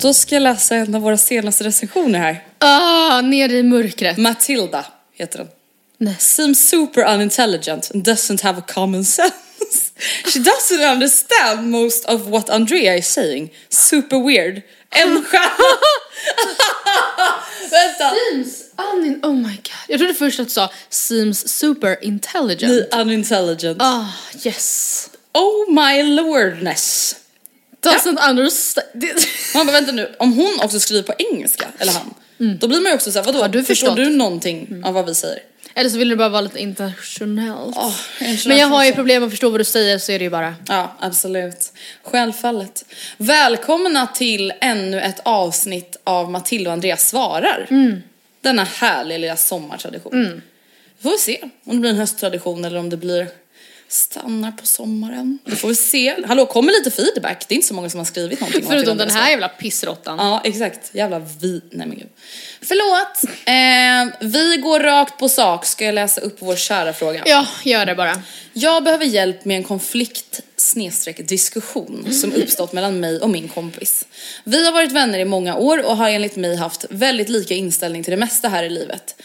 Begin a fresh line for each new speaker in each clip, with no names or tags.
Då ska jag läsa en av våra senaste recensioner här.
Ah, ner i mörkret.
Matilda heter den.
Nej.
Seems super unintelligent and doesn't have a common sense. She doesn't understand most of what Andrea is saying. Super weird. En stjärna. Vänta.
Seems unin... Oh my god. Jag trodde först att du sa seems super intelligent.
The unintelligent.
Ah, yes.
Oh my lordness.
Doesn't understand.
Man bara vänta nu, om hon också skriver på engelska, eller han, då blir man ju också såhär, vadå,
Har du
förstår du någonting av vad vi säger?
Eller så vill du bara vara lite internationellt.
Oh,
Men jag har ju problem att förstå vad du säger så är det ju bara.
Ja, absolut. Självfallet. Välkomna till ännu ett avsnitt av Matilda och Andreas svarar.
Mm.
Denna härliga lilla sommartradition. Vi får väl se om det blir en hösttradition eller om det blir stannar på sommaren. Vi får väl se. Hallå, kommer lite feedback? Det är inte så många som har skrivit någonting. om
Förutom den här jävla pissråttan.
Ja, exakt. Jävla vi... Nej men gud. Förlåt. Eh, vi går rakt på sak. Ska jag läsa upp vår kära fråga?
Ja, gör det bara.
Jag behöver hjälp med en konflikt snedstreck diskussion som uppstått mellan mig och min kompis. Vi har varit vänner i många år och har enligt mig haft väldigt lika inställning till det mesta här i livet.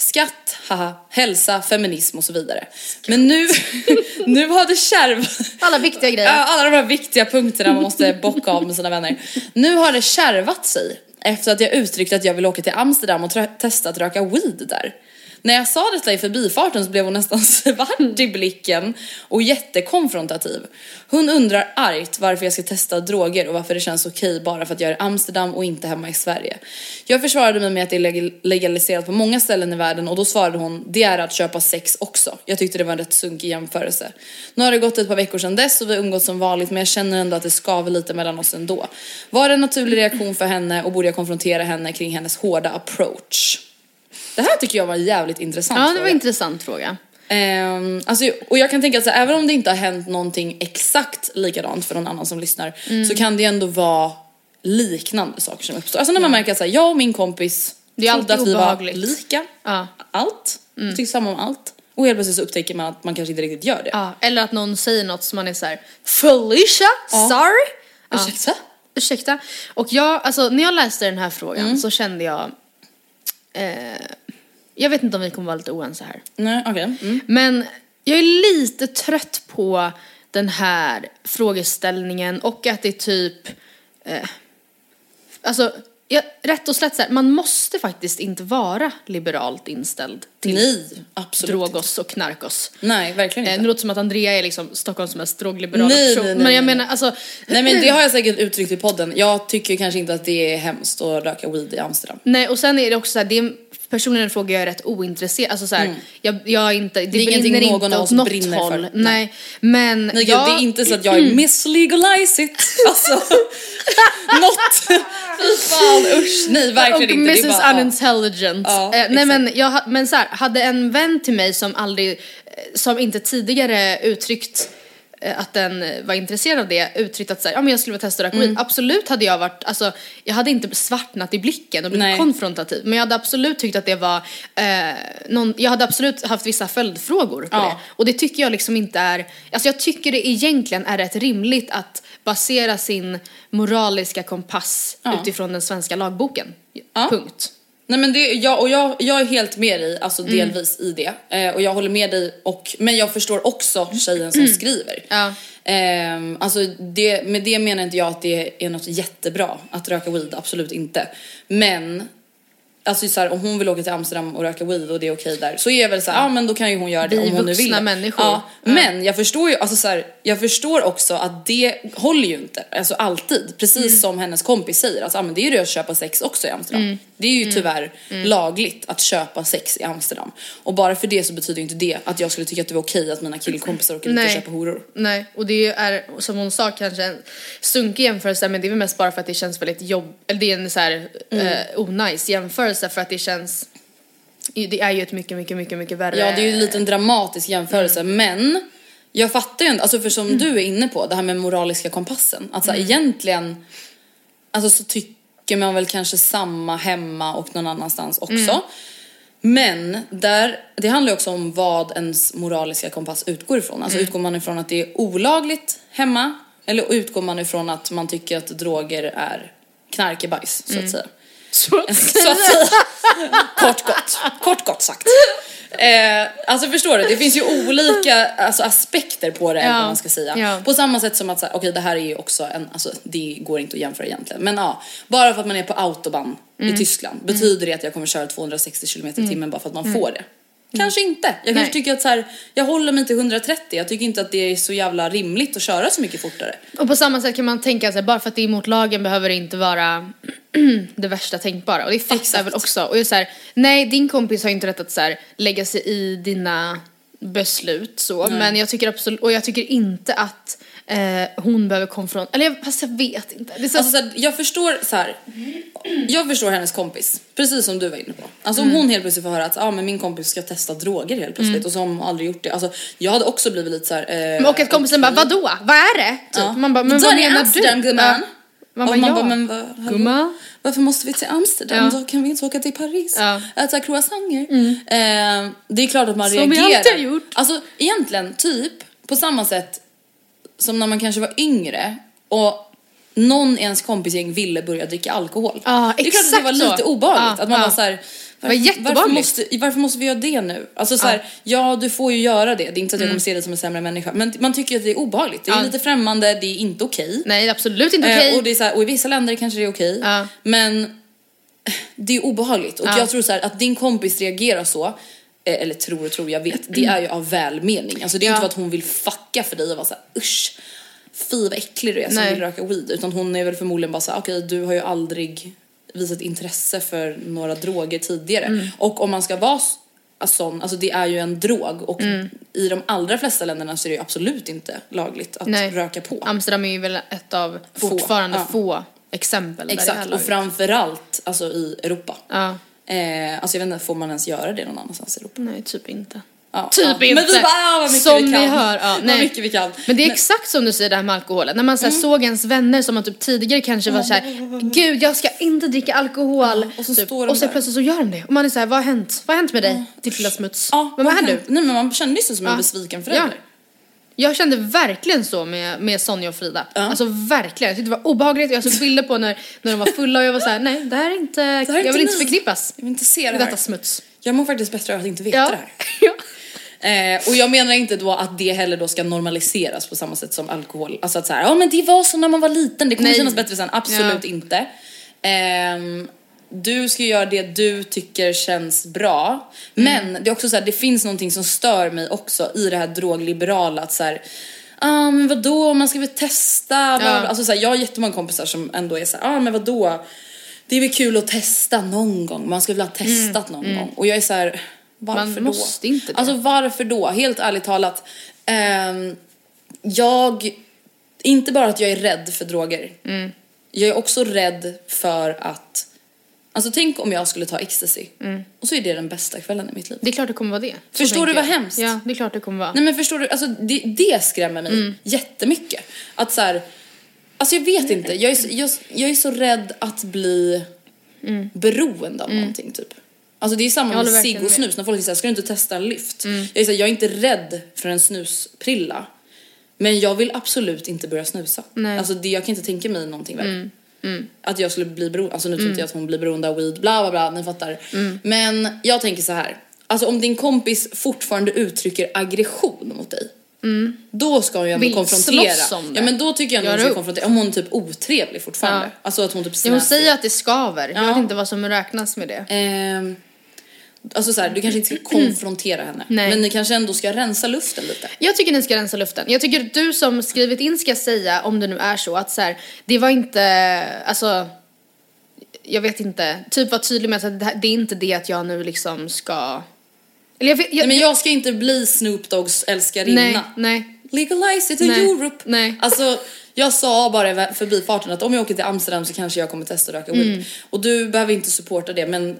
Skatt, haha, hälsa, feminism och så vidare. Men nu, nu har det kärv...
Alla viktiga grejer.
Alla de här viktiga punkterna man måste bocka av med sina vänner. Nu har det kärvat sig efter att jag uttryckt att jag vill åka till Amsterdam och testa att röka weed där. När jag sa detta i förbifarten så blev hon nästan svart i blicken och jättekonfrontativ. Hon undrar argt varför jag ska testa droger och varför det känns okej bara för att jag är i Amsterdam och inte hemma i Sverige. Jag försvarade mig med att det är legaliserat på många ställen i världen och då svarade hon det är att köpa sex också. Jag tyckte det var en rätt sunkig jämförelse. Nu har det gått ett par veckor sedan dess och vi har umgåtts som vanligt men jag känner ändå att det skaver lite mellan oss ändå. Var det en naturlig reaktion för henne och borde jag konfrontera henne kring hennes hårda approach? Det här tycker jag var en jävligt intressant
Ja, det
fråga.
var en intressant fråga.
Ehm, alltså, och jag kan tänka att så här, även om det inte har hänt någonting exakt likadant för någon annan som lyssnar
Mm.
så kan det ändå vara liknande saker som uppstår. Alltså när man märker att så här, jag och min kompis
Det är
trodde att vi var lika.
Ja. Mm.
Allt. Tyckte samma om allt. Och helt plötsligt så upptäcker man att man kanske inte riktigt gör det.
Ja, eller att någon säger något som man är så här: Felicia, sorry? Ja.
Ursäkta?
Ursäkta. Och jag, alltså när jag läste den här frågan
Mm.
så kände jag, eh, jag vet inte om vi kommer vara lite oense här.
Nej, okej. Mm.
Men jag är lite trött på den här frågeställningen och att det är typ, eh, alltså ja, rätt och slätt så här, man måste faktiskt inte vara liberalt inställd till
Nej, absolut inte.
drogos och knarkos.
Nej, verkligen
Eh,
inte.
nu låter det som att Andrea är liksom Stockholms mest drogliberala
Nej,
person.
nej, nej,
men jag
nej.
menar alltså.
Nej men det har jag säkert uttryckt i podden. Jag tycker kanske inte att det är hemskt att röka weed i Amsterdam.
Nej och sen är det också så här, det är personligen en fråga jag är rätt ointresserad, alltså så här, jag, jag är inte, det,
Mm. är
brinner
någon
inte
av
åt
oss
något
brinner
håll.
för.
Nej. Men
Nej
jag,
det är inte så att jag är miss legalize it. Alltså, något. Fy fan usch. Nej verkligen
och
inte.
Mrs
Det är bara,
unintelligent.
Ja,
eh, nej
exakt.
men, jag, men så här, hade en vän till mig som aldrig, eh, som inte tidigare uttryckt att den eh, var intresserad av det, uttryckt att så här, ja, men jag skulle vilja testa röka
Mm.
Absolut hade jag varit, alltså jag hade inte svartnat i blicken och blivit
Nej.
konfrontativ. Men jag hade absolut tyckt att det var, eh, någon, jag hade absolut haft vissa följdfrågor på
Ja.
det. Och det tycker jag liksom inte är, alltså jag tycker det egentligen är rätt rimligt att basera sin moraliska kompass
Ja.
utifrån den svenska lagboken.
Ja.
Punkt.
Nej men det, jag, och jag, jag är helt med dig, alltså
Mm.
delvis i det. Eh, och jag håller med dig, och, men jag förstår också tjejen som skriver.
Mm. Ja.
Ehm, alltså det, med det menar inte jag att det är något jättebra att röka weed, absolut inte. Men Alltså så här, om hon vill åka till Amsterdam och röka weed och det är okej där så är jag väl så här, ja men då kan ju hon göra det
Vi
om hon nu vill.
vuxna människor.
Ja,
Ja.
Men jag förstår ju, alltså så här, jag förstår också att det håller ju inte, alltså alltid. Precis
Mm.
som hennes kompis säger, alltså, ja, men det är ju det att köpa sex också i Amsterdam.
Mm.
Det är ju tyvärr lagligt att köpa sex i Amsterdam. Och bara för det så betyder ju inte det att jag skulle tycka att det var okej att mina killkompisar åker dit och
Nej.
köper horor.
Nej, och det är som hon sa kanske en sunkig jämförelse men det är väl mest bara för att det känns väldigt jobb, eller det är en så här
Mm.
eh, onajs jämförelse för att det känns det är ju ett mycket, mycket, mycket, mycket värre...
Ja, det är ju en liten dramatisk jämförelse,
Mm.
men jag fattar ju inte, alltså för som du är inne på, det här med moraliska kompassen. Att så här,
Mm.
egentligen, alltså så tycker man väl kanske samma hemma och någon annanstans också.
Mm.
Men där, det handlar ju också om vad ens moraliska kompass utgår ifrån. Alltså
Mm.
utgår man ifrån att det är olagligt hemma eller utgår man ifrån att man tycker att droger är knarkebajs så att säga.
Mm. Så att
Så att. Kort gott. Kort gott sagt. Eh, alltså förstår du, det finns ju olika alltså, aspekter på det
Ja.
vad man ska säga.
Ja.
På samma sätt som att okej det här är ju också en, alltså det går inte att jämföra egentligen. Men ja, bara för att man är på autobahn
Mm.
i Tyskland betyder det att jag kommer köra 260 km i timmen bara för att man får det. Kanske inte. Jag kanske
Mm. Nej.
tycker att så här, jag håller mig till 130, jag tycker inte att det är så jävla rimligt att köra så mycket fortare.
Och på samma sätt kan man tänka sig bara för att det är emot lagen behöver det inte vara det värsta tänkbara. Och det fattar jag väl också. Och jag är så här, nej din kompis har inte rätt att så här, lägga sig i dina beslut så. Men jag tycker absolut, och jag tycker inte att eh, hon behöver konfrontera, eller jag, fast jag vet inte. Det är så,
Alltså, så här, jag förstår så här. Jag förstår hennes kompis, precis som du var inne på. Alltså
Mm.
om hon helt plötsligt får höra att ah, men min kompis ska testa droger helt plötsligt och så har hon aldrig gjort det. Alltså jag hade också blivit lite så här. Eh,
och att kompisen bara, vadå? Vad är det? Typ.
Ja.
Man bara, men
Då
vad menar
Amsterdam,
du?
gumman.
Man
och
bara,
man
ja.
bara, men vad?
Gumman.
Varför måste vi till Amsterdam?
Ja.
Då kan vi inte åka till Paris.
Ja.
Äta croissanter. Eh, det är klart att man
Som vi
reagerar.
alltid har gjort.
Alltså egentligen typ på samma sätt som när man kanske var yngre och någon i ens kompisgäng ville börja dricka alkohol.
Ja,
det är klart att det var lite
så.
obehagligt.
Ja,
att man
ja.
var såhär,
var
varför, varför, måste, varför måste vi göra det nu? Alltså så här, ja. du får ju göra det. Det är inte så att jag kommer se dig som en sämre människa. Men man tycker att det är obehagligt. Det är
Mm.
Lite främmande, det är inte okej.
Nej, absolut inte okej.
Eh, och, det är så här, och i vissa länder kanske det är okej.
Ja.
Men det är obehagligt. Och
Ja.
jag tror så här, att din kompis reagerar så, eh, eller tror och tror, jag vet, det är ju av välmening. Alltså det är
Ja.
inte för att hon vill fucka för dig och vara såhär usch, fy vad äcklig du är som vill röka weed. Utan hon är väl förmodligen bara såhär, okej du har ju aldrig visat intresse för några droger tidigare.
Mm.
Och om man ska vara s- sån, alltså det är ju en drog och
Mm.
i de allra flesta länderna så är det ju absolut inte lagligt att
Nej.
röka på.
Amsterdam är ju väl ett av
Få,
fortfarande
ja.
få exempel där det är
Exakt, och framförallt alltså i Europa.
Ja,
Eh, alltså jag vet inte, får man ens göra det någon annanstans i Europa?
nej typ inte.
Ja,
Typ
ja.
inte.
Men vi bara, ah, vad mycket
som
vi kan.
ni hör. Ja,
Vad
nej.
mycket vi kan.
Men det är exakt som du säger det här med alkoholen. När man så här, såg ens vänner som man typ tidigare kanske var så här: gud jag ska inte dricka alkohol.
och så
typ.
står
och så plötsligt så gör de det. Och man är så här, vad har hänt? Vad har hänt med dig? Ditt lilla smuts.
Ja,
men vad är du?
Nej men man kände sig som en
Ja.
besviken förälder.
Ja. Jag kände verkligen så med, med Sonja och Frida.
Ja.
Alltså verkligen. Jag tyckte det var obehagligt. Jag såg bilder på när, när de var fulla och jag var så här: nej det här är inte,
är
jag
inte
vill inte
ni.
förknippas
Jag vill inte se det här.
detta smuts.
Jag mår faktiskt bättre av att inte veta
Ja.
det här.
ja.
Eh, och jag menar inte då att det heller då ska normaliseras på samma sätt som alkohol. Alltså att så här, ja men det var så när man var liten, det kommer
Nej.
kännas bättre sen. Absolut
Ja.
inte. Ehm, du ska göra det du tycker känns bra. Men det är också så här, det finns någonting som stör mig också i det här drogliberala att så här, ah, men vadå, man ska väl testa.
Ja.
Alltså så här, jag har jättemånga kompisar som ändå är så här, ah, men vadå, det är väl kul att testa någon gång. Man skulle väl ha testat någon gång. Och jag är så här, varför
Man
då?
måste inte det.
Alltså varför då? Helt ärligt talat. ehm, jag, inte bara att jag är rädd för droger.
Mm.
Jag är också rädd för att, alltså tänk om jag skulle ta ecstasy.
Mm.
Och så är det den bästa kvällen i mitt liv.
Det är klart det kommer vara det. Så
Förstår du vad
jag.
hemskt?
Ja, det är klart det kommer vara.
Nej men förstår du, alltså det, det skrämmer mig
Mm.
jättemycket. Att så här, alltså jag vet inte, jag är, så, jag, jag är så rädd att bli beroende av någonting typ. Alltså det är samma
Mm.
Med cigg och.
Mm.
snus, när folk säger ska du inte testa en lyft? Jag, är så här, jag är inte rädd för en snusprilla. Men jag vill absolut inte börja snusa.
Nej.
Alltså det, jag kan inte tänka mig någonting värre. Att jag skulle bli beroende, alltså nu tror inte jag att hon blir beroende av weed, bla bla bla, ni fattar. Men jag tänker så här. Alltså om din kompis fortfarande uttrycker aggression mot dig. Då ska hon ju ändå
Vill
konfrontera.
om det.
Ja men då tycker jag ändå hon ska
upp.
konfrontera. Om hon är typ otrevlig fortfarande.
Ja.
Alltså att hon typ
Ja, hon
snäser.
säger att det skaver. Jag
Ja.
vet inte vad som räknas med det.
Ehm, alltså så här, du kanske inte ska konfrontera henne.
Nej.
Men ni kanske ändå ska rensa luften lite.
Jag tycker ni ska rensa luften. Jag tycker att du som skrivit in ska säga, om det nu är så, att så här, det var inte, alltså, jag vet inte, typ var tydlig med att det, det är inte det att jag nu liksom ska, eller jag vet, jag,
Nej, men jag ska inte bli Snoop Doggs älskarinna.
nej, nej.
Legalize it in
Nej,
Europe.
nej.
Alltså, jag sa bara i förbifarten att om jag åker till Amsterdam så kanske jag kommer testa att röka weed.
Mm.
Och du behöver inte supporta det men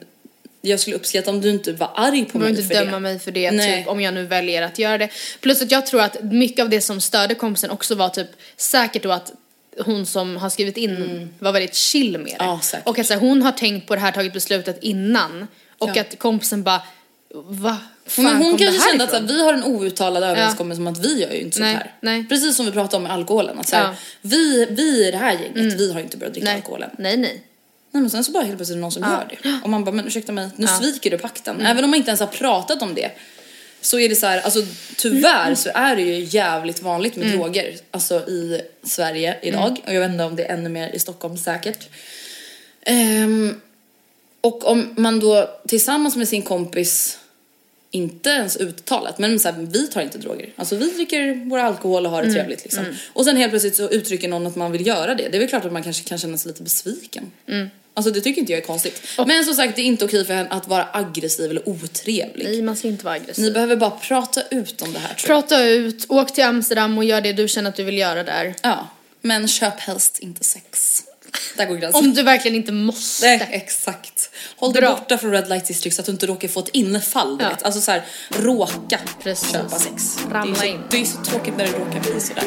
jag skulle uppskatta om du inte var arg på
Du
mig
behöver inte
för
döma
det.
mig för det,
Nej.
typ, om jag nu väljer att göra det. Plus att jag tror att mycket av det som störde kompisen också var typ säkert då att hon som har skrivit in var väldigt chill med det.
Mm. Ja,
och att så här, hon har tänkt på det här, tagit beslutet innan. Och
Ja.
att kompisen bara, va? Fan
Men hon
det
kanske kände att så här, vi har en outtalad överenskommelse om att vi gör ju inte
Nej,
sånt här.
nej.
Precis som vi pratade om med alkoholen. Att så här,
Ja.
vi, vi i det här gänget, vi har inte börjat dricka
nej.
alkoholen.
nej, nej.
Nej men sen så bara helt plötsligt är det någon som
Ja.
gör det. Och man bara, men ursäkta mig, nu
Ja. Mm.
sviker du pakten. Även om man inte ens har pratat om det. Så är det så här, alltså tyvärr så är det ju jävligt vanligt
Mm.
med droger. Alltså i Sverige idag. Och jag vet inte om det är ännu mer i Stockholm säkert. Ehm, och om man då tillsammans med sin kompis inte ens uttalat, men så här, vi tar inte droger. Alltså vi dricker vår alkohol och har det
Mm.
trevligt liksom. Och sen helt plötsligt så uttrycker någon att man vill göra det. Det är väl klart att man kanske kan känna sig lite besviken.
Mm.
Alltså det tycker inte jag är konstigt. Men som sagt, det är inte okej för henne att vara aggressiv eller otrevlig.
Nej, man ska inte vara aggressiv.
Ni behöver bara prata ut om det här.
Prata ut, åk till Amsterdam och gör det du känner att du vill göra där.
Ja, men köp helst inte sex. Där går gränsen.
Om du verkligen inte måste.
Nej, exakt. Håll dig borta från Red Light District så att du inte råkar få ett infall.
Ja.
vet. Alltså så här, råka
Precis.
köpa sex.
Ramla
det är så,
in.
Det är så tråkigt när det råkar bli sådär.